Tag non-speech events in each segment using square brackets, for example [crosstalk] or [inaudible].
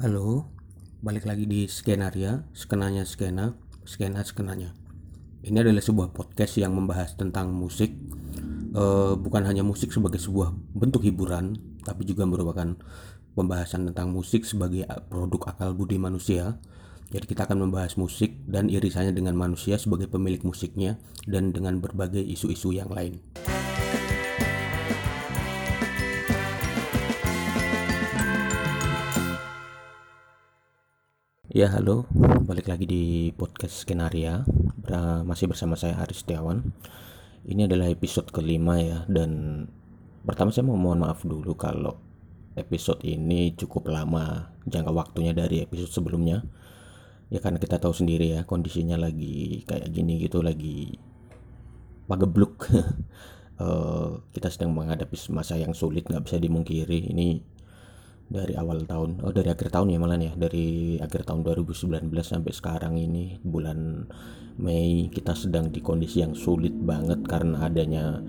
Halo, balik lagi di Skenaria, Skenanya Skena, Skena Skenanya. Ini adalah sebuah podcast yang membahas tentang musik, uh, bukan hanya musik sebagai sebuah bentuk hiburan, tapi juga merupakan pembahasan tentang musik sebagai produk akal budi manusia. Jadi kita akan membahas musik dan irisannya dengan manusia sebagai pemilik musiknya dan dengan berbagai isu-isu yang lain. Ya halo, balik lagi di podcast Skenaria. Masih bersama saya Aris Setiawan. Ini adalah episode kelima ya Dan pertama saya mau mohon maaf dulu kalau episode ini cukup lama jangka waktunya dari episode sebelumnya. Ya karena kita tahu sendiri ya kondisinya lagi kayak gini gitu Lagi pagebluk. Uh, [laughs] Kita sedang menghadapi masa yang sulit nggak bisa dimungkiri. Ini dari awal tahun oh dari akhir tahun ya malah ya. Dari akhir tahun 2019 sampai sekarang ini bulan Mei kita sedang di kondisi yang sulit banget karena adanya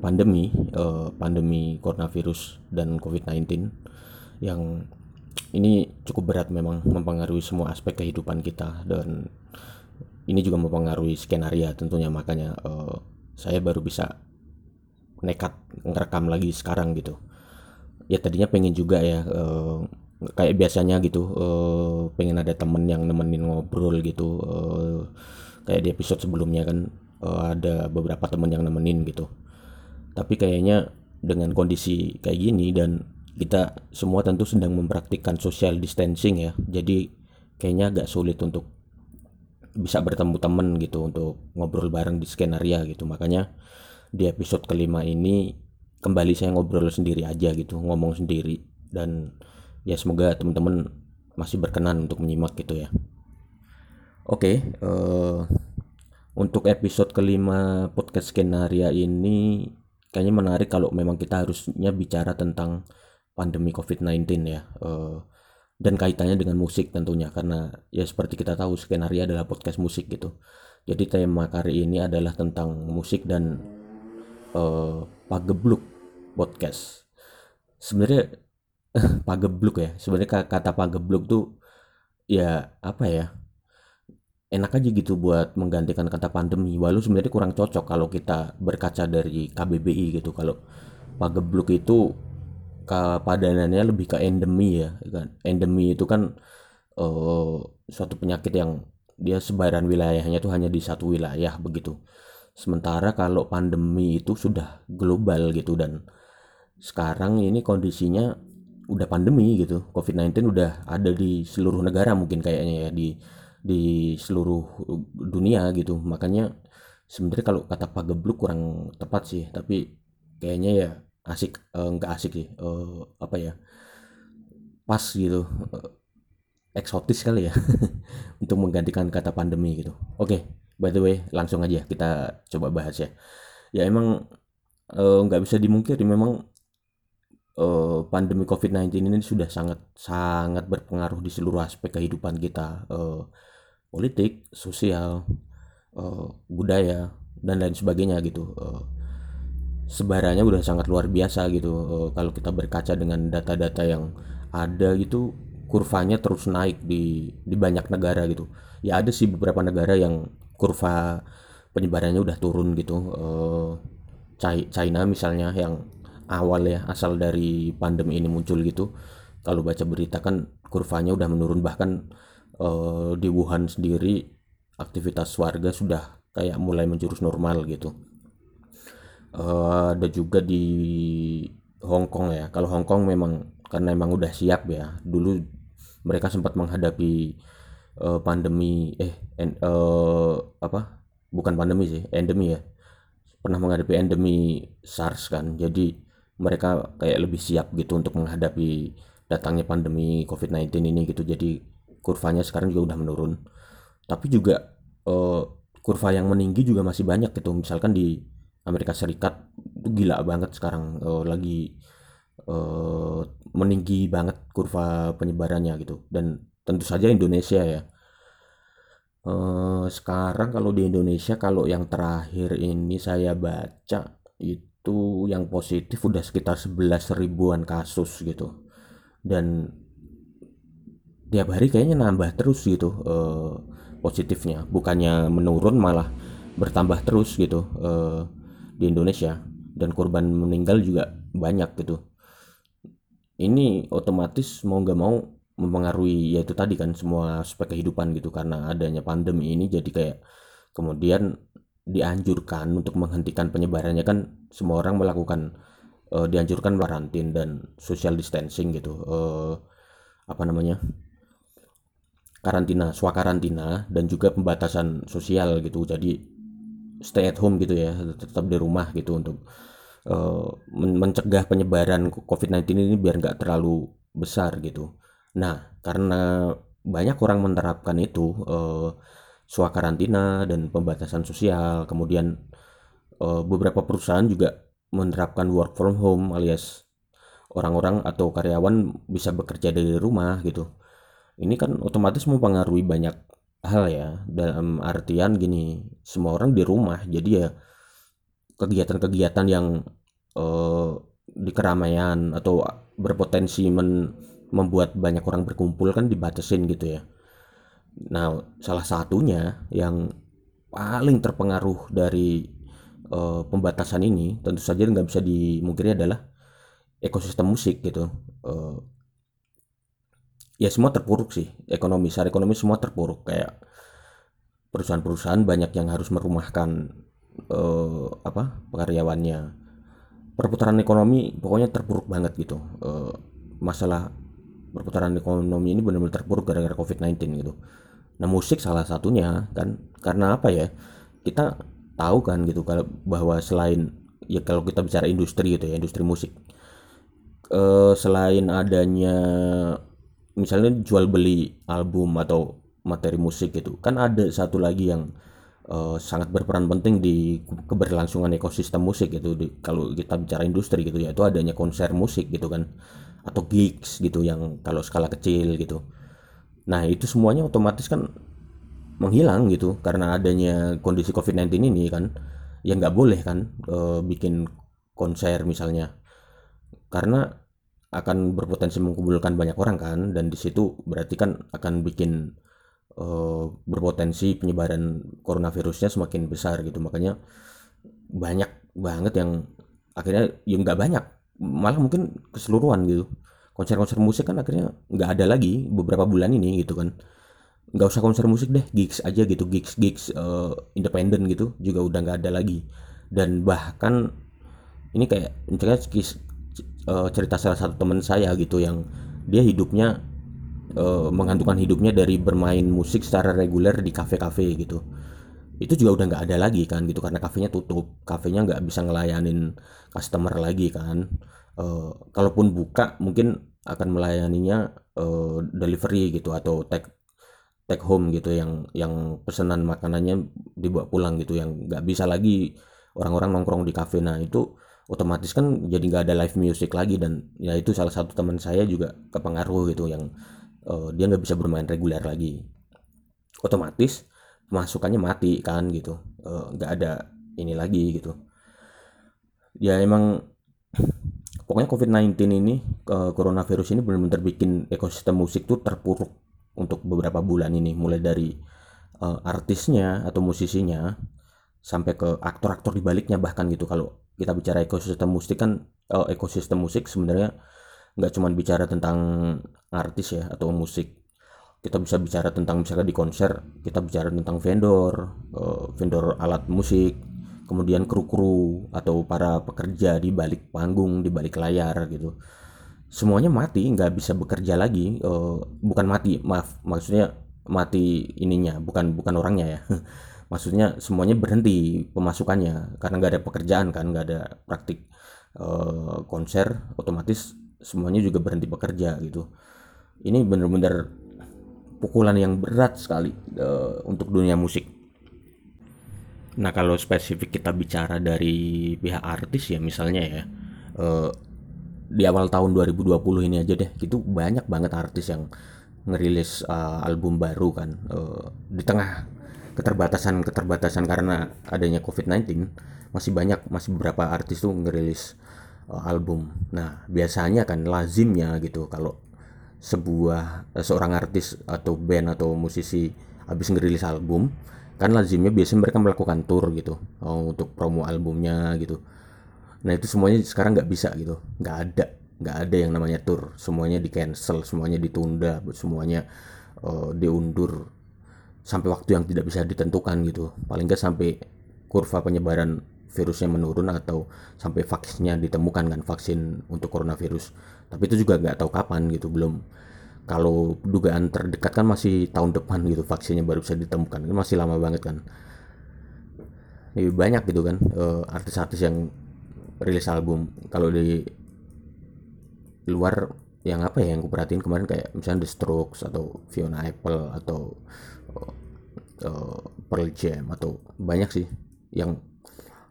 pandemi eh, pandemi coronavirus dan COVID-19 yang ini cukup berat memang mempengaruhi semua aspek kehidupan kita dan ini juga mempengaruhi skenario tentunya. Makanya eh, saya baru bisa nekat ngerekam lagi sekarang gitu ya tadinya pengen juga ya uh, kayak biasanya gitu uh, pengen ada temen yang nemenin ngobrol gitu uh, kayak di episode sebelumnya kan uh, ada beberapa temen yang nemenin gitu. Tapi kayaknya dengan kondisi kayak gini dan kita semua tentu sedang mempraktikkan social distancing ya jadi kayaknya agak sulit untuk bisa bertemu temen gitu untuk ngobrol bareng di skenario gitu. Makanya di episode kelima ini kembali saya ngobrol sendiri aja gitu ngomong sendiri. Dan ya semoga teman-teman masih berkenan untuk menyimak gitu ya. Oke uh, untuk episode kelima podcast skenario ini kayaknya menarik kalau memang kita harusnya bicara tentang pandemi COVID-19 ya. Uh, dan kaitannya dengan musik tentunya karena ya seperti kita tahu skenario adalah podcast musik gitu. Jadi tema kali ini adalah tentang musik dan uh, pagebluk podcast. Sebenarnya [laughs] pagebluk ya. Sebenarnya kata pagebluk tuh ya apa ya enak aja gitu buat menggantikan kata pandemi. Walau sebenarnya kurang cocok kalau kita berkaca dari KBBI gitu. Kalau pagebluk itu kepadanannya lebih ke endemi ya kan? Endemi itu kan uh, suatu penyakit yang dia sebaran wilayahnya tuh hanya di satu wilayah begitu. Sementara kalau pandemi itu sudah global gitu dan sekarang ini kondisinya udah pandemi gitu. COVID-19 udah ada di seluruh negara mungkin kayaknya ya di di seluruh dunia gitu. Makanya sebenarnya kalau kata pagebluk kurang tepat sih tapi kayaknya ya asik eh, asik sih eh, apa ya pas gitu eh, eksotis kali ya [laughs] untuk menggantikan kata pandemi gitu. Oke okay, by the way langsung aja kita coba bahas ya. Ya emang nggak bisa dimungkiri memang uh, pandemi COVID-19 ini sudah sangat sangat berpengaruh di seluruh aspek kehidupan kita, uh, politik, sosial, uh, budaya dan lain sebagainya gitu. Uh, sebarannya udah sangat luar biasa gitu. Uh, kalau kita berkaca dengan data-data yang ada gitu, kurvanya terus naik di di banyak negara gitu. Ya ada sih beberapa negara yang kurva penyebarannya udah turun gitu. Uh, China misalnya yang awal ya asal dari pandemi ini muncul gitu. Kalau baca berita kan kurvanya udah menurun bahkan uh, di Wuhan sendiri aktivitas warga sudah kayak mulai menjurus normal gitu. Uh, ada juga di Hong Kong ya. Kalau Hong Kong memang karena memang udah siap ya dulu mereka sempat menghadapi uh, pandemi eh en, uh, apa? Bukan pandemi sih endemi ya. Pernah menghadapi endemi SARS kan. Jadi mereka kayak lebih siap gitu untuk menghadapi datangnya pandemi COVID-19 ini gitu. Jadi kurvanya sekarang juga udah menurun. Tapi juga uh, kurva yang meninggi juga masih banyak gitu. Misalkan di Amerika Serikat itu gila banget sekarang uh, lagi uh, meninggi banget kurva penyebarannya gitu. Dan tentu saja Indonesia ya. Uh, sekarang kalau di Indonesia kalau yang terakhir ini saya baca itu itu yang positif udah sekitar 11 ribuan kasus gitu. Dan tiap hari kayaknya nambah terus gitu uh, positifnya. Bukannya menurun malah bertambah terus gitu uh, di Indonesia. Dan korban meninggal juga banyak gitu. Ini otomatis mau nggak mau mempengaruhi ya itu tadi kan semua aspek kehidupan gitu. Karena adanya pandemi ini jadi kayak kemudian dianjurkan untuk menghentikan penyebarannya kan semua orang melakukan uh, dianjurkan karantin dan social distancing gitu uh, apa namanya karantina swakarantina dan juga pembatasan sosial gitu jadi stay at home gitu ya tetap di rumah gitu untuk uh, mencegah penyebaran COVID-19 ini biar nggak terlalu besar gitu. Nah, karena banyak orang menerapkan itu uh, swakarantina dan pembatasan sosial, kemudian uh, beberapa perusahaan juga menerapkan work from home alias orang-orang atau karyawan bisa bekerja dari rumah gitu. Ini kan otomatis mempengaruhi banyak hal ya dalam artian gini semua orang di rumah jadi ya kegiatan-kegiatan yang uh, di keramaian atau berpotensi men membuat banyak orang berkumpul kan dibatasin gitu ya. Nah, salah satunya yang paling terpengaruh dari uh, pembatasan ini tentu saja nggak bisa dimungkiri adalah ekosistem musik gitu. Uh, ya semua terpuruk sih ekonomi secara ekonomi semua terpuruk kayak perusahaan-perusahaan banyak yang harus merumahkan uh, apa karyawannya perputaran ekonomi pokoknya terpuruk banget gitu uh, masalah perputaran ekonomi ini benar-benar terpuruk gara-gara COVID-19 gitu. Nah musik salah satunya kan? Karena apa ya? Kita tahu kan gitu kalau bahwa selain ya kalau kita bicara industri gitu ya industri musik uh, selain adanya misalnya jual beli album atau materi musik gitu kan ada satu lagi yang uh, sangat berperan penting di keberlangsungan ekosistem musik gitu di, kalau kita bicara industri gitu ya itu adanya konser musik gitu kan atau gigs gitu yang kalau skala kecil gitu nah itu semuanya otomatis kan menghilang gitu karena adanya kondisi COVID-19 ini kan. Ya nggak boleh kan uh, bikin konser misalnya. Karena akan berpotensi mengumpulkan banyak orang kan dan di situ berarti kan akan bikin uh, berpotensi penyebaran coronavirusnya semakin besar gitu. Makanya banyak banget yang akhirnya ya nggak banyak malah mungkin keseluruhan gitu konser-konser musik kan akhirnya nggak ada lagi beberapa bulan ini gitu kan. Nggak usah konser musik deh gigs aja gitu gigs gigs uh, independen gitu juga udah nggak ada lagi. Dan bahkan ini kayak misalnya uh, cerita salah satu teman saya gitu yang dia hidupnya uh, menggantungkan hidupnya dari bermain musik secara reguler di kafe-kafe gitu. Itu juga udah nggak ada lagi kan gitu karena kafenya tutup kafenya nggak bisa ngelayanin customer lagi kan uh, kalaupun buka mungkin akan melayaninya uh, delivery gitu atau take take home gitu yang yang pesanan makanannya dibawa pulang gitu yang nggak bisa lagi orang-orang nongkrong di kafe nah itu otomatis kan jadi nggak ada live music lagi dan ya itu salah satu teman saya juga kepengaruh gitu yang uh, dia nggak bisa bermain reguler lagi. Otomatis masukannya mati kan gitu nggak uh, ada ini lagi gitu. Ya emang pokoknya COVID-19 ini uh, coronavirus ini benar-benar bikin ekosistem musik tuh terpuruk untuk beberapa bulan ini. Mulai dari uh, artisnya atau musisinya sampai ke aktor-aktor di baliknya bahkan gitu. Kalau kita bicara ekosistem musik kan uh, ekosistem musik sebenarnya nggak cuma bicara tentang artis ya atau musik. Kita bisa bicara tentang misalnya di konser kita bicara tentang vendor uh, vendor alat musik kemudian kru-kru atau para pekerja di balik panggung di balik layar gitu. Semuanya mati nggak bisa bekerja lagi uh, bukan mati maaf maksudnya mati ininya bukan bukan orangnya ya. [laughs] Maksudnya semuanya berhenti pemasukannya karena nggak ada pekerjaan kan nggak ada praktik uh, konser otomatis semuanya juga berhenti bekerja gitu. Ini benar-benar pukulan yang berat sekali uh, untuk dunia musik nah kalau spesifik kita bicara dari pihak artis ya misalnya ya uh, di awal tahun 2020 ini aja deh itu banyak banget artis yang ngerilis uh, album baru kan uh, di tengah keterbatasan-keterbatasan karena adanya COVID-19 masih banyak masih beberapa artis tuh ngerilis uh, album. Nah, biasanya kan lazimnya gitu kalau sebuah seorang artis atau band atau musisi habis ngerilis album kan lazimnya biasanya mereka melakukan tour gitu oh, untuk promo albumnya gitu. Nah itu semuanya sekarang nggak bisa gitu nggak ada nggak ada yang namanya tour. Semuanya di cancel semuanya ditunda semuanya uh, diundur sampai waktu yang tidak bisa ditentukan gitu. Paling nggak sampai kurva penyebaran virusnya menurun atau sampai vaksinnya ditemukan kan vaksin untuk coronavirus. Tapi itu juga nggak tahu kapan gitu belum kalau dugaan terdekat kan masih tahun depan gitu vaksinnya baru bisa ditemukan. Kan masih lama banget kan. Lebih banyak gitu kan eh, artis-artis yang rilis album. Kalau di luar yang apa ya yang aku perhatiin kemarin kayak misalnya The Strokes atau Fiona Apple atau uh, Pearl Jam atau banyak sih yang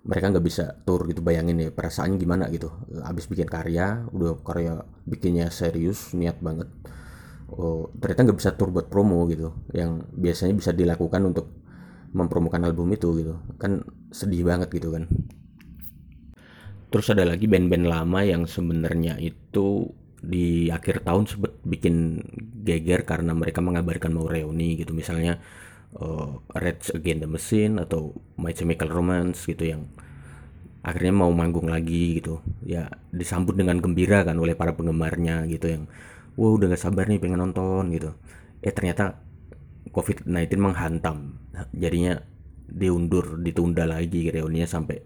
mereka nggak bisa tour gitu bayangin ya perasaannya gimana gitu. Abis bikin karya udah karya bikinnya serius niat banget oh, ternyata nggak bisa tour buat promo gitu. Yang biasanya bisa dilakukan untuk mempromokan album itu gitu. Kan sedih banget gitu kan. Terus ada lagi band-band lama yang sebenarnya itu di akhir tahun sebut bikin geger karena mereka mengabarkan mau reuni gitu. Misalnya uh, Rage Against the Machine atau My Chemical Romance gitu yang akhirnya mau manggung lagi gitu. Ya disambut dengan gembira kan oleh para penggemarnya gitu yang wah udah gak sabar nih pengen nonton gitu. Eh ternyata COVID-19 menghantam. Jadinya diundur ditunda lagi reuninya sampai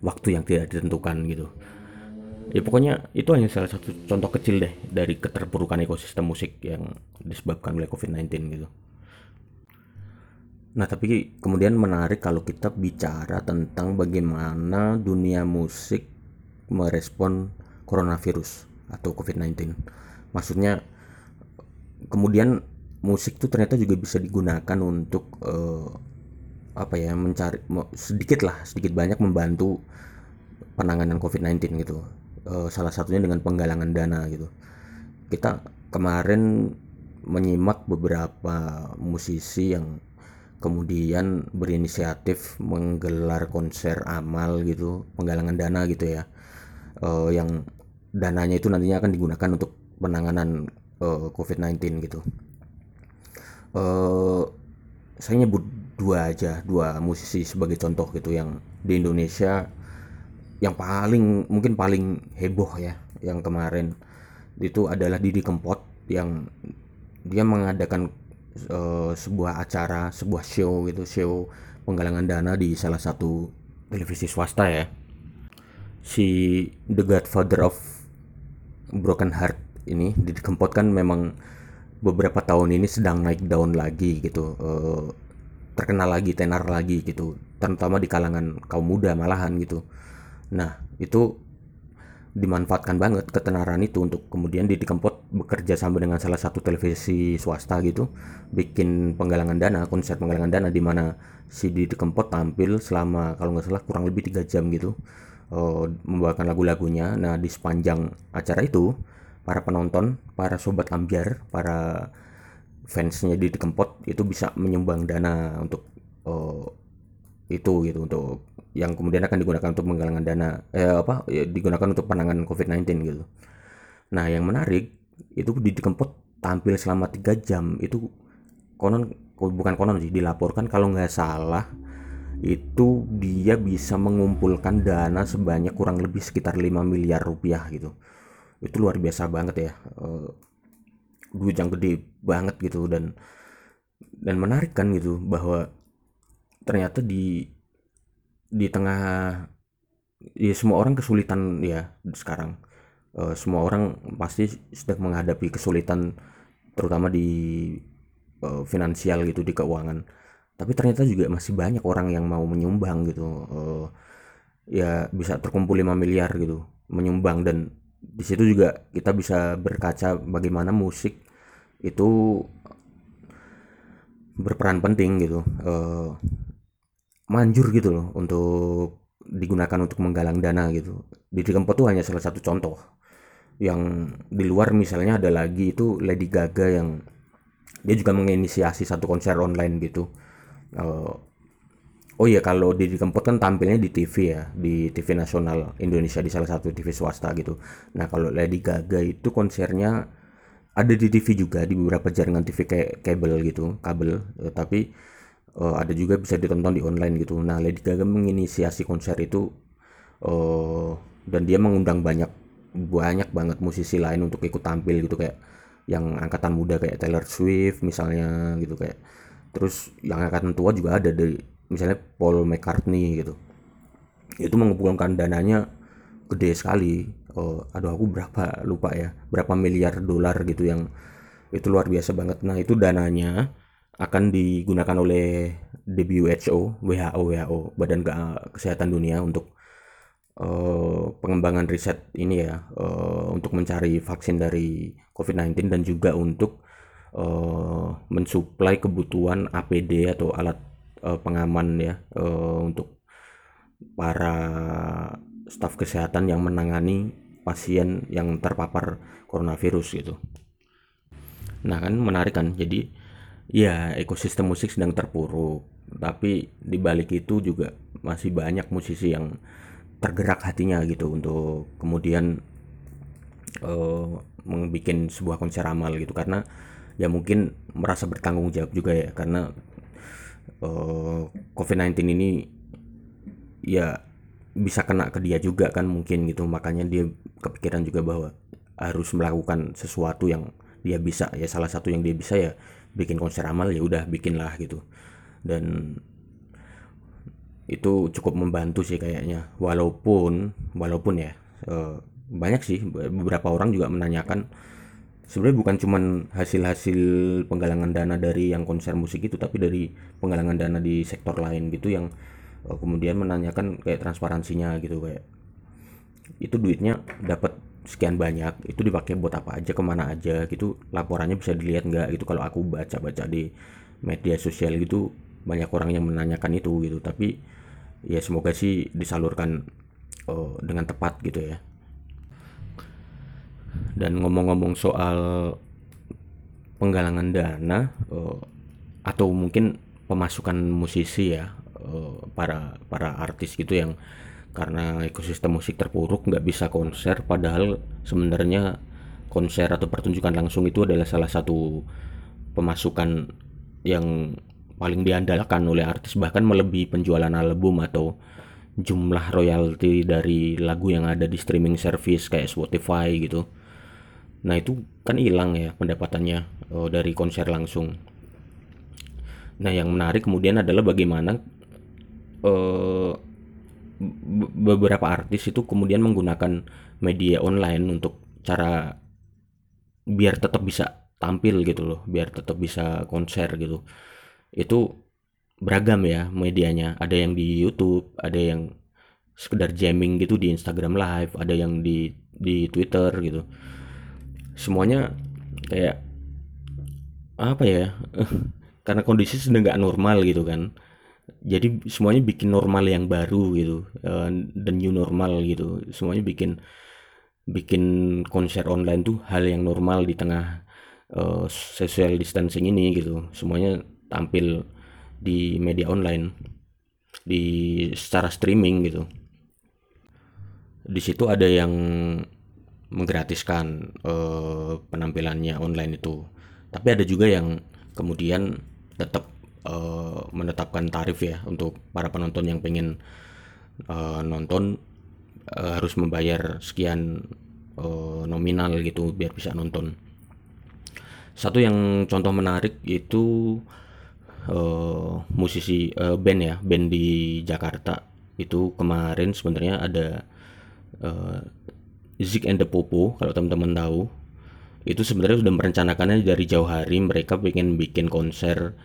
waktu yang tidak ditentukan gitu. Ya pokoknya itu hanya salah satu contoh kecil deh dari keterpurukan ekosistem musik yang disebabkan oleh COVID-19 gitu. Nah, tapi kemudian menarik kalau kita bicara tentang bagaimana dunia musik merespon coronavirus atau COVID-19. Maksudnya kemudian musik itu ternyata juga bisa digunakan untuk uh, apa ya mencari sedikit lah sedikit banyak membantu penanganan COVID-19 gitu. Uh, salah satunya dengan penggalangan dana gitu. Kita kemarin menyimak beberapa musisi yang kemudian berinisiatif menggelar konser amal gitu penggalangan dana gitu ya uh, yang dananya itu nantinya akan digunakan untuk penanganan uh, eh, COVID-19 gitu uh, saya nyebut dua aja dua musisi sebagai contoh gitu yang di Indonesia yang paling mungkin paling heboh ya yang kemarin itu adalah Didi Kempot yang dia mengadakan uh, sebuah acara, sebuah show gitu, show penggalangan dana di salah satu televisi swasta ya. Si The Godfather of Broken Heart ini di Kempot kan memang beberapa tahun ini sedang naik daun lagi gitu, uh, terkenal lagi, tenar lagi gitu, terutama di kalangan kaum muda malahan gitu. Nah itu dimanfaatkan banget ketenaran itu untuk kemudian di Kempot bekerja sama dengan salah satu televisi swasta gitu bikin penggalangan dana konser penggalangan dana di mana si Didi Kempot tampil selama kalau nggak salah kurang lebih tiga jam gitu uh, membawakan lagu-lagunya nah di sepanjang acara itu para penonton para sobat ambiar para fansnya Didi Kempot itu bisa menyumbang dana untuk uh, itu gitu untuk yang kemudian akan digunakan untuk penggalangan dana eh apa ya, digunakan untuk penanganan COVID-19 gitu. Nah, yang menarik itu di Kempot tampil selama tiga jam itu konon bukan konon sih dilaporkan kalau nggak salah itu dia bisa mengumpulkan dana sebanyak kurang lebih sekitar 5 miliar rupiah gitu itu luar biasa banget ya uh, duit yang gede banget gitu dan dan menarik kan gitu bahwa ternyata di di tengah ya semua orang kesulitan ya sekarang. Uh, semua orang pasti sedang menghadapi kesulitan terutama di uh, finansial gitu di keuangan. Tapi ternyata juga masih banyak orang yang mau menyumbang gitu ya bisa terkumpul 5 miliar gitu menyumbang dan di situ juga kita bisa berkaca bagaimana musik itu berperan penting gitu uh, manjur gitu loh untuk digunakan untuk menggalang dana gitu. Di Kempot tuh hanya salah satu contoh. Yang di luar misalnya ada lagi itu Lady Gaga yang dia juga menginisiasi satu konser online gitu. Uh, oh iya kalau di Kempot kan tampilnya di TV ya, di TV nasional Indonesia di salah satu TV swasta gitu. Nah kalau Lady Gaga itu konsernya ada di TV juga di beberapa jaringan TV kayak kabel gitu kabel. Uh, tapi uh, ada juga bisa ditonton di online gitu. Nah Lady Gaga menginisiasi konser itu uh, dan dia mengundang banyak banyak banget musisi lain untuk ikut tampil gitu kayak yang angkatan muda kayak Taylor Swift misalnya gitu kayak. Terus yang angkatan tua juga ada dari misalnya Paul McCartney gitu. Itu mengumpulkan dananya gede sekali. Oh, aduh aku berapa lupa ya berapa miliar dolar gitu yang itu luar biasa banget. Nah itu dananya akan digunakan oleh WHO WHO WHO Badan Kesehatan Dunia untuk uh, pengembangan riset ini ya uh, untuk mencari vaksin dari COVID-19 dan juga untuk uh, mensuplai kebutuhan APD atau alat uh, pengaman ya uh, untuk para staf kesehatan yang menangani pasien yang terpapar coronavirus gitu. Nah kan menarik kan, jadi ya ekosistem musik sedang terpuruk, tapi di balik itu juga masih banyak musisi yang tergerak hatinya gitu untuk kemudian uh, membuat sebuah konser amal gitu karena ya mungkin merasa bertanggung jawab juga ya karena eh, COVID-19 ini ya bisa kena ke dia juga kan mungkin gitu. Makanya dia kepikiran juga bahwa harus melakukan sesuatu yang dia bisa. Ya salah satu yang dia bisa ya bikin konser amal ya udah bikin lah gitu. Dan itu cukup membantu sih kayaknya. Walaupun walaupun ya eh, banyak sih. Beberapa orang juga menanyakan sebenarnya bukan cuman hasil-hasil penggalangan dana dari yang konser musik itu tapi dari penggalangan dana di sektor lain gitu yang uh, kemudian menanyakan kayak transparansinya gitu kayak itu duitnya dapat sekian banyak itu dipakai buat apa aja ke mana aja gitu laporannya bisa dilihat nggak gitu. Kalau aku baca-baca di media sosial gitu banyak orang yang menanyakan itu gitu. Tapi ya semoga sih disalurkan uh, dengan tepat gitu ya dan ngomong-ngomong soal penggalangan dana uh, atau mungkin pemasukan musisi ya uh, para para artis gitu yang karena ekosistem musik terpuruk nggak bisa konser padahal sebenarnya konser atau pertunjukan langsung itu adalah salah satu pemasukan yang paling diandalkan oleh artis bahkan melebihi penjualan album atau jumlah royalti dari lagu yang ada di streaming service kayak Spotify gitu Nah itu kan hilang ya pendapatannya oh, dari konser langsung. Nah yang menarik kemudian adalah bagaimana uh, beberapa artis itu kemudian menggunakan media online untuk cara biar tetap bisa tampil gitu loh, biar tetap bisa konser gitu. Itu beragam ya medianya. Ada yang di YouTube, ada yang sekedar jamming gitu di Instagram Live, ada yang di di Twitter gitu semuanya kayak apa ya [laughs] karena kondisi sedang nggak normal gitu kan. Jadi semuanya bikin normal yang baru gitu dan new normal gitu. Semuanya bikin bikin konser online tuh hal yang normal di tengah uh, social distancing ini gitu. Semuanya tampil di media online di secara streaming gitu. Di situ ada yang menggratiskan uh, penampilannya online itu. Tapi ada juga yang kemudian tetap uh, menetapkan tarif ya untuk para penonton yang pengen uh, nonton uh, harus membayar sekian uh, nominal gitu biar bisa nonton. Satu yang contoh menarik itu uh, musisi uh, band ya, band di Jakarta itu kemarin sebenarnya ada uh, Zik and the Popo kalau teman-teman tahu. Itu sebenarnya sudah merencanakannya dari jauh hari. Mereka pengen bikin konser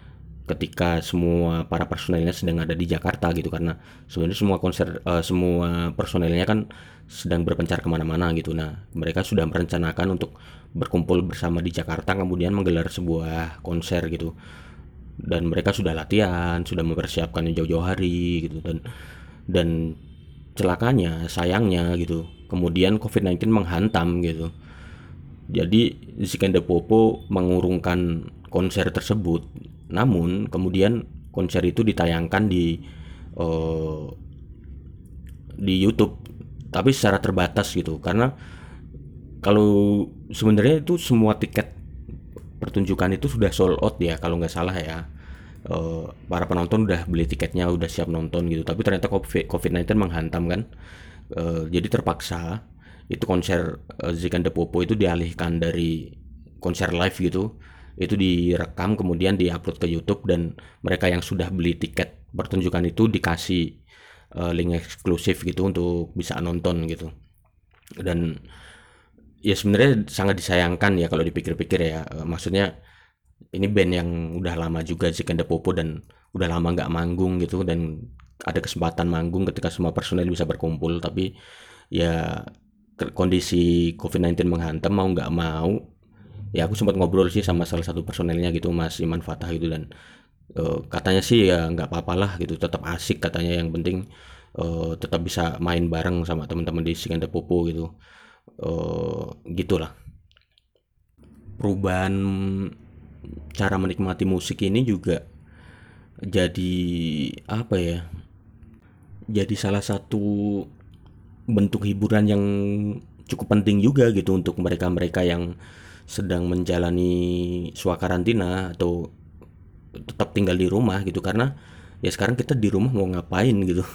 ketika semua para personelnya sedang ada di Jakarta gitu. Karena sebenarnya semua konser uh, semua personelnya kan sedang berpencar ke mana-mana gitu. Nah mereka sudah merencanakan untuk berkumpul bersama di Jakarta kemudian menggelar sebuah konser gitu. Dan mereka sudah latihan sudah mempersiapkannya jauh-jauh hari gitu. Dan dan celakanya sayangnya gitu kemudian COVID-19 menghantam gitu. Jadi Zikenda Popo mengurungkan konser tersebut. Namun kemudian konser itu ditayangkan di uh, di YouTube. Tapi secara terbatas gitu. Karena kalau sebenarnya itu semua tiket pertunjukan itu sudah sold out ya kalau nggak salah ya. Uh, para penonton udah beli tiketnya udah siap nonton gitu. Tapi ternyata covid-19 menghantam kan uh, jadi terpaksa itu konser uh, Zik and Popo itu dialihkan dari konser live gitu. Itu direkam kemudian diupload ke YouTube dan mereka yang sudah beli tiket pertunjukan itu dikasih uh, link eksklusif gitu untuk bisa nonton gitu. Dan ya sebenarnya sangat disayangkan ya kalau dipikir-pikir ya. Maksudnya ini band yang udah lama juga sih Kenda Popo dan udah lama nggak manggung gitu dan ada kesempatan manggung ketika semua personel bisa berkumpul tapi ya kondisi COVID-19 menghantam mau nggak mau ya aku sempat ngobrol sih sama salah satu personelnya gitu Mas Iman Fatah gitu dan uh, katanya sih ya nggak apa-apa lah gitu tetap asik katanya yang penting uh, tetap bisa main bareng sama teman-teman di Sikanda Popo gitu uh, gitulah. Perubahan cara menikmati musik ini juga jadi apa ya jadi salah satu bentuk hiburan yang cukup penting juga gitu untuk mereka-mereka yang sedang menjalani swakarantina atau tetap tinggal di rumah gitu. Karena ya sekarang kita di rumah mau ngapain gitu. [laughs]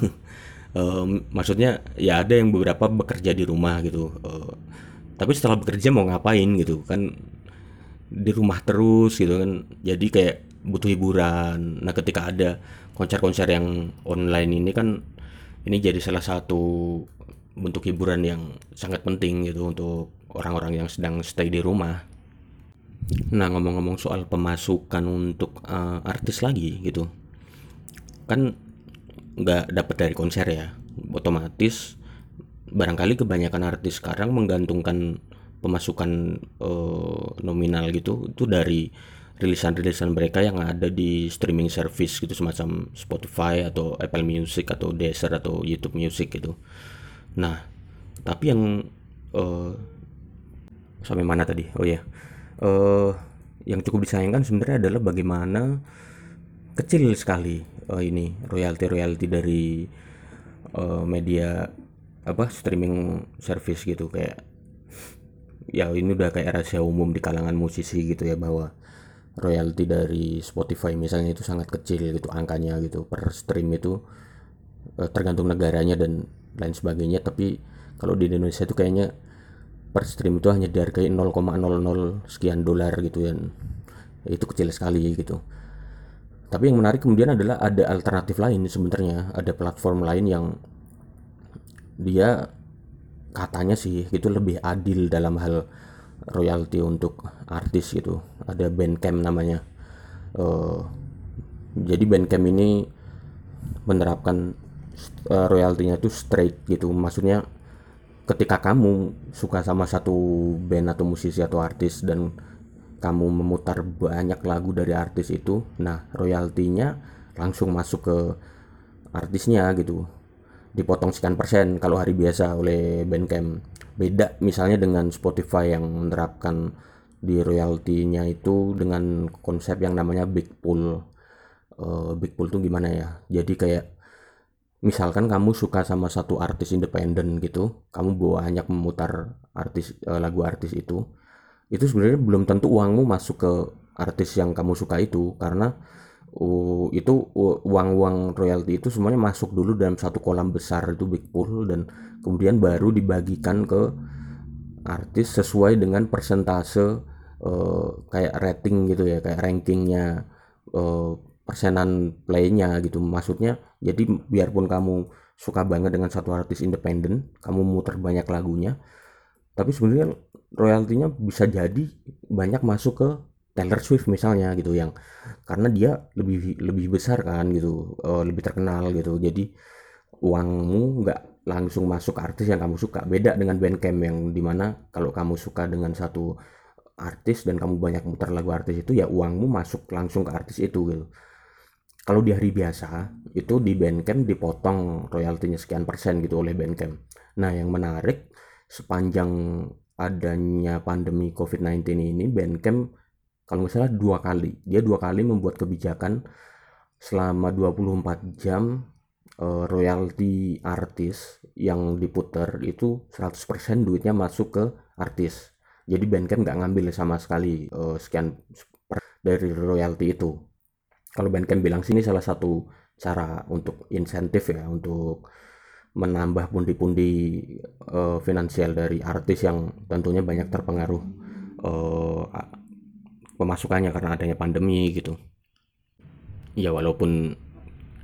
Um, maksudnya ya ada yang beberapa bekerja di rumah gitu. Uh, tapi setelah bekerja mau ngapain gitu? Kan di rumah terus gitu kan. Jadi kayak butuh hiburan. Nah ketika ada konser-konser yang online ini kan ini jadi salah satu bentuk hiburan yang sangat penting gitu untuk orang-orang yang sedang stay di rumah. Nah ngomong-ngomong soal pemasukan untuk uh, artis lagi gitu, kan nggak dapat dari konser ya, otomatis barangkali kebanyakan artis sekarang menggantungkan pemasukan uh, nominal gitu itu dari rilisan-rilisan mereka yang ada di streaming service gitu semacam Spotify atau Apple Music atau Deezer atau YouTube Music gitu. Nah, tapi yang uh, sampai mana tadi? Oh ya uh, yang cukup disayangkan sebenarnya adalah bagaimana kecil sekali uh, ini royalti royalti dari uh, media apa streaming service gitu. Kayak ya ini udah kayak rahasia umum di kalangan musisi gitu ya bahwa royalti dari Spotify misalnya itu sangat kecil gitu angkanya gitu per stream itu tergantung negaranya dan lain sebagainya. Tapi kalau di Indonesia itu kayaknya per stream itu hanya dihargai 0,00 sekian dolar gitu ya itu kecil sekali gitu. Tapi yang menarik kemudian adalah ada alternatif lain sebenarnya ada platform lain yang dia katanya sih itu lebih adil dalam hal royalti untuk artis gitu. Ada Bandcamp namanya. Uh, jadi Bandcamp ini menerapkan uh, royaltinya tuh straight gitu. Maksudnya ketika kamu suka sama satu band atau musisi atau artis dan kamu memutar banyak lagu dari artis itu nah royaltinya langsung masuk ke artisnya gitu. Dipotong sekian persen kalau hari biasa oleh Bandcamp beda misalnya dengan Spotify yang menerapkan di royaltinya itu dengan konsep yang namanya big pool. Uh, big pool tuh gimana ya? Jadi kayak misalkan kamu suka sama satu artis independen gitu kamu banyak memutar artis uh, lagu artis itu itu sebenarnya belum tentu uangmu masuk ke artis yang kamu suka itu karena uh, itu uang-uang royalti itu semuanya masuk dulu dalam satu kolam besar itu big pool dan kemudian baru dibagikan ke artis sesuai dengan persentase uh, kayak rating gitu ya kayak rankingnya uh, persenan playnya gitu. Maksudnya jadi biarpun kamu suka banget dengan satu artis independen kamu muter banyak lagunya tapi sebenarnya royaltinya bisa jadi banyak masuk ke Taylor Swift misalnya gitu yang karena dia lebih lebih besar kan gitu uh, lebih terkenal gitu. Jadi uangmu nggak langsung masuk artis yang kamu suka. Beda dengan Bandcamp yang di mana kalau kamu suka dengan satu artis dan kamu banyak muter lagu artis itu ya uangmu masuk langsung ke artis itu gitu. Kalau di hari biasa itu di Bandcamp dipotong royaltinya sekian persen gitu oleh Bandcamp. Nah yang menarik sepanjang adanya pandemi COVID-19 ini Bandcamp kalau nggak salah dua kali. Dia dua kali membuat kebijakan selama 24 jam uh, royalti artis yang diputar itu 100% duitnya masuk ke artis. Jadi Bandcamp nggak ngambil sama sekali uh, sekian dari royalti itu. Kalau Bandcamp bilang sini salah satu cara untuk insentif ya untuk menambah pundi-pundi uh, finansial dari artis yang tentunya banyak terpengaruh uh, pemasukannya karena adanya pandemi gitu. Ya walaupun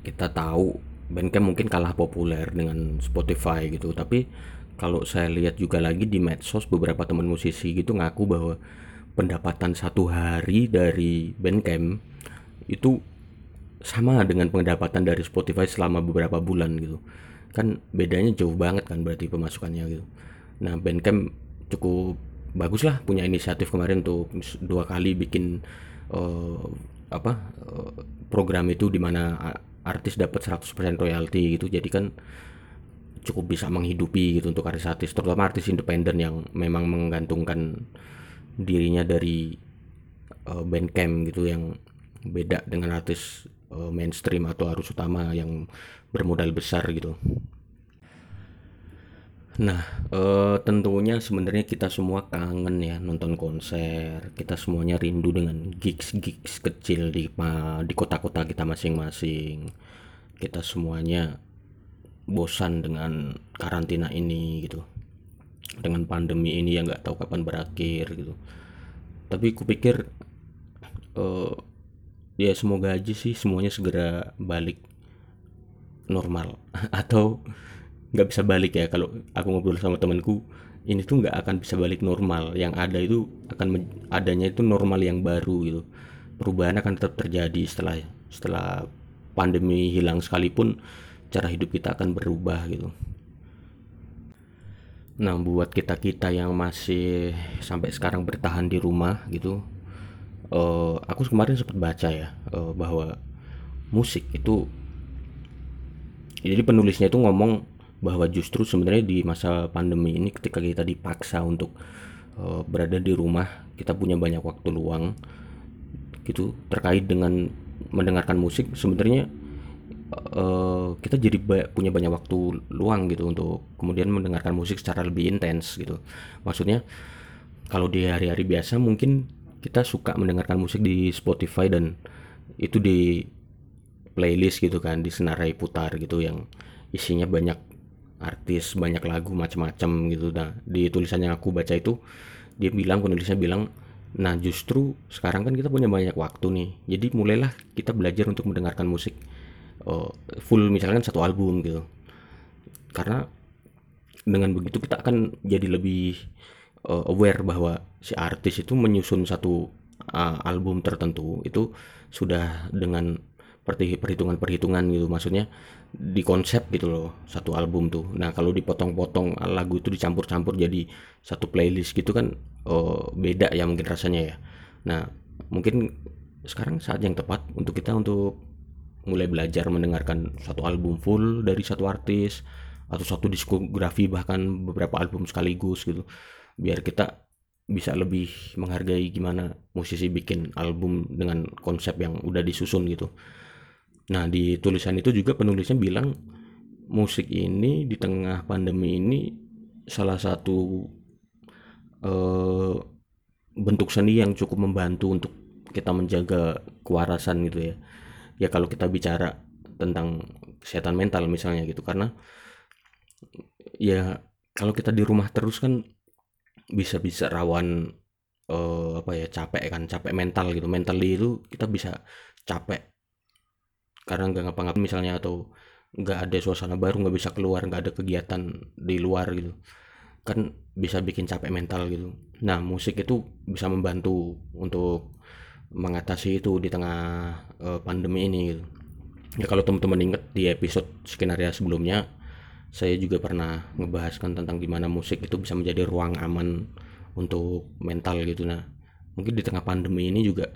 kita tahu Bandcamp mungkin kalah populer dengan Spotify gitu tapi kalau saya lihat juga lagi di medsos beberapa teman musisi gitu ngaku bahwa pendapatan satu hari dari Bandcamp itu sama dengan pendapatan dari Spotify selama beberapa bulan gitu. Kan bedanya jauh banget kan berarti pemasukannya gitu. Nah Bandcamp cukup bagus lah punya inisiatif kemarin untuk dua kali bikin uh, apa uh, program itu di mana artis dapat 100% royalti gitu. Jadi kan cukup bisa menghidupi gitu untuk artis-artis terutama artis independen yang memang menggantungkan dirinya dari uh, bandcamp gitu yang beda dengan artis uh, mainstream atau arus utama yang bermodal besar gitu Nah, uh, tentunya sebenarnya kita semua kangen ya nonton konser. Kita semuanya rindu dengan gigs-gigs kecil di di kota-kota kita masing-masing. Kita semuanya bosan dengan karantina ini gitu. Dengan pandemi ini yang nggak tahu kapan berakhir gitu. Tapi kupikir uh, ya semoga aja sih semuanya segera balik normal [laughs] atau nggak bisa balik ya. Kalau aku ngobrol sama temanku ini tuh nggak akan bisa balik normal. Yang ada itu akan adanya itu normal yang baru gitu. Perubahan akan tetap terjadi setelah setelah pandemi hilang sekalipun cara hidup kita akan berubah gitu. Nah buat kita kita yang masih sampai sekarang bertahan di rumah gitu uh, aku kemarin sempat baca ya uh, bahwa musik itu jadi penulisnya itu ngomong bahwa justru sebenarnya di masa pandemi ini ketika kita dipaksa untuk uh, berada di rumah kita punya banyak waktu luang gitu terkait dengan mendengarkan musik sebenarnya uh, kita jadi ba punya banyak waktu luang gitu untuk kemudian mendengarkan musik secara lebih intens gitu. Maksudnya kalau di hari-hari biasa mungkin kita suka mendengarkan musik di Spotify dan itu di playlist gitu kan disenarai putar gitu yang isinya banyak artis banyak lagu macam-macam gitu. Nah di tulisan yang aku baca itu dia bilang penulisnya bilang nah justru sekarang kan kita punya banyak waktu nih. Jadi mulailah kita belajar untuk mendengarkan musik uh, full misalkan satu album gitu. Karena dengan begitu kita akan jadi lebih uh, aware bahwa si artis itu menyusun satu uh, album tertentu itu sudah dengan perhitungan-perhitungan gitu maksudnya di konsep gitu loh satu album tuh. Nah kalau dipotong-potong lagu itu dicampur-campur jadi satu playlist gitu kan oh, beda ya mungkin rasanya ya. Nah mungkin sekarang saat yang tepat untuk kita untuk mulai belajar mendengarkan satu album full dari satu artis atau satu diskografi bahkan beberapa album sekaligus gitu biar kita bisa lebih menghargai gimana musisi bikin album dengan konsep yang udah disusun gitu Nah, di tulisan itu juga penulisnya bilang musik ini di tengah pandemi ini salah satu uh, bentuk seni yang cukup membantu untuk kita menjaga kewarasan gitu ya. Ya kalau kita bicara tentang kesehatan mental misalnya gitu karena ya kalau kita di rumah terus kan bisa-bisa rawan uh, apa ya capek kan capek mental gitu mental itu kita bisa capek karena nggak ngapa-ngapain misalnya atau nggak ada suasana baru nggak bisa keluar nggak ada kegiatan di luar gitu. Kan bisa bikin capek mental gitu. Nah musik itu bisa membantu untuk mengatasi itu di tengah uh, pandemi ini gitu. Ya kalau teman-teman inget di episode skenario sebelumnya saya juga pernah ngebahaskan tentang gimana musik itu bisa menjadi ruang aman untuk mental gitu. Nah mungkin di tengah pandemi ini juga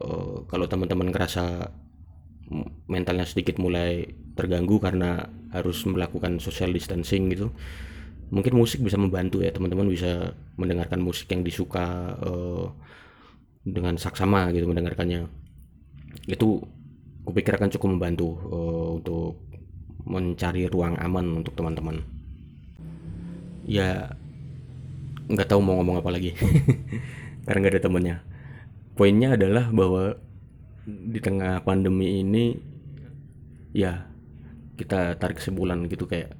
uh, kalau teman-teman ngerasa mentalnya sedikit mulai terganggu karena harus melakukan social distancing gitu. Mungkin musik bisa membantu ya teman-teman bisa mendengarkan musik yang disuka uh, dengan saksama gitu mendengarkannya. Itu kupikir akan cukup membantu uh, untuk mencari ruang aman untuk teman-teman. Ya nggak tahu mau ngomong apa lagi [laughs] karena nggak ada temennya poinnya adalah bahwa di tengah pandemi ini ya kita tarik kesimpulan gitu kayak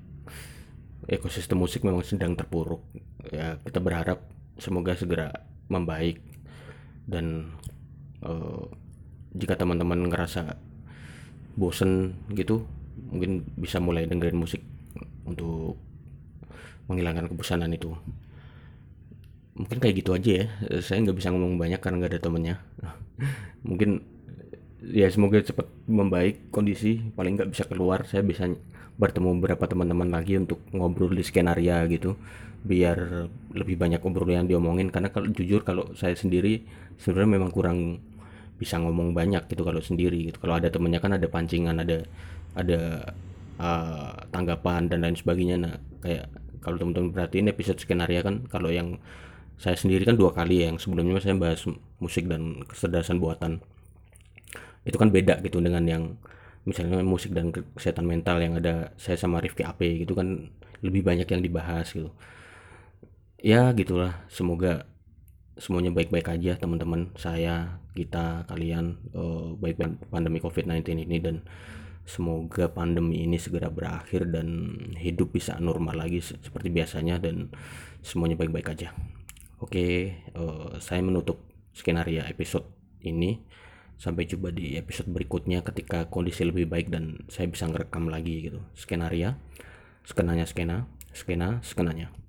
ekosistem musik memang sedang terpuruk. Ya kita berharap semoga segera membaik dan uh, jika teman-teman ngerasa bosen gitu mungkin bisa mulai dengerin musik untuk menghilangkan kebosanan itu. Mungkin kayak gitu aja ya. Saya nggak bisa ngomong banyak karena nggak ada temennya. [laughs] Mungkin ya semoga cepat membaik kondisi. Paling nggak bisa keluar. Saya bisa bertemu beberapa teman-teman lagi untuk ngobrol di skenario gitu. Biar lebih banyak obrolan yang diomongin. Karena kalau jujur kalau saya sendiri sebenarnya memang kurang bisa ngomong banyak gitu kalau sendiri gitu. Kalau ada temennya kan ada pancingan ada ada uh, tanggapan dan lain sebagainya. Nah kayak kalau teman-teman perhatiin episode skenario kan kalau yang saya sendiri kan dua kali ya. Yang sebelumnya saya bahas musik dan kecerdasan buatan itu kan beda gitu dengan yang misalnya musik dan kesehatan mental yang ada saya sama Rifki AP gitu kan lebih banyak yang dibahas gitu. Ya gitulah semoga semuanya baik-baik aja teman-teman saya kita kalian uh, baik pandemi COVID-19 ini dan semoga pandemi ini segera berakhir dan hidup bisa normal lagi seperti biasanya dan semuanya baik-baik aja. Oke uh, saya menutup skenario episode ini sampai jumpa di episode berikutnya ketika kondisi lebih baik dan saya bisa ngerekam lagi gitu. Skenario. Skenanya skena. Skena skenanya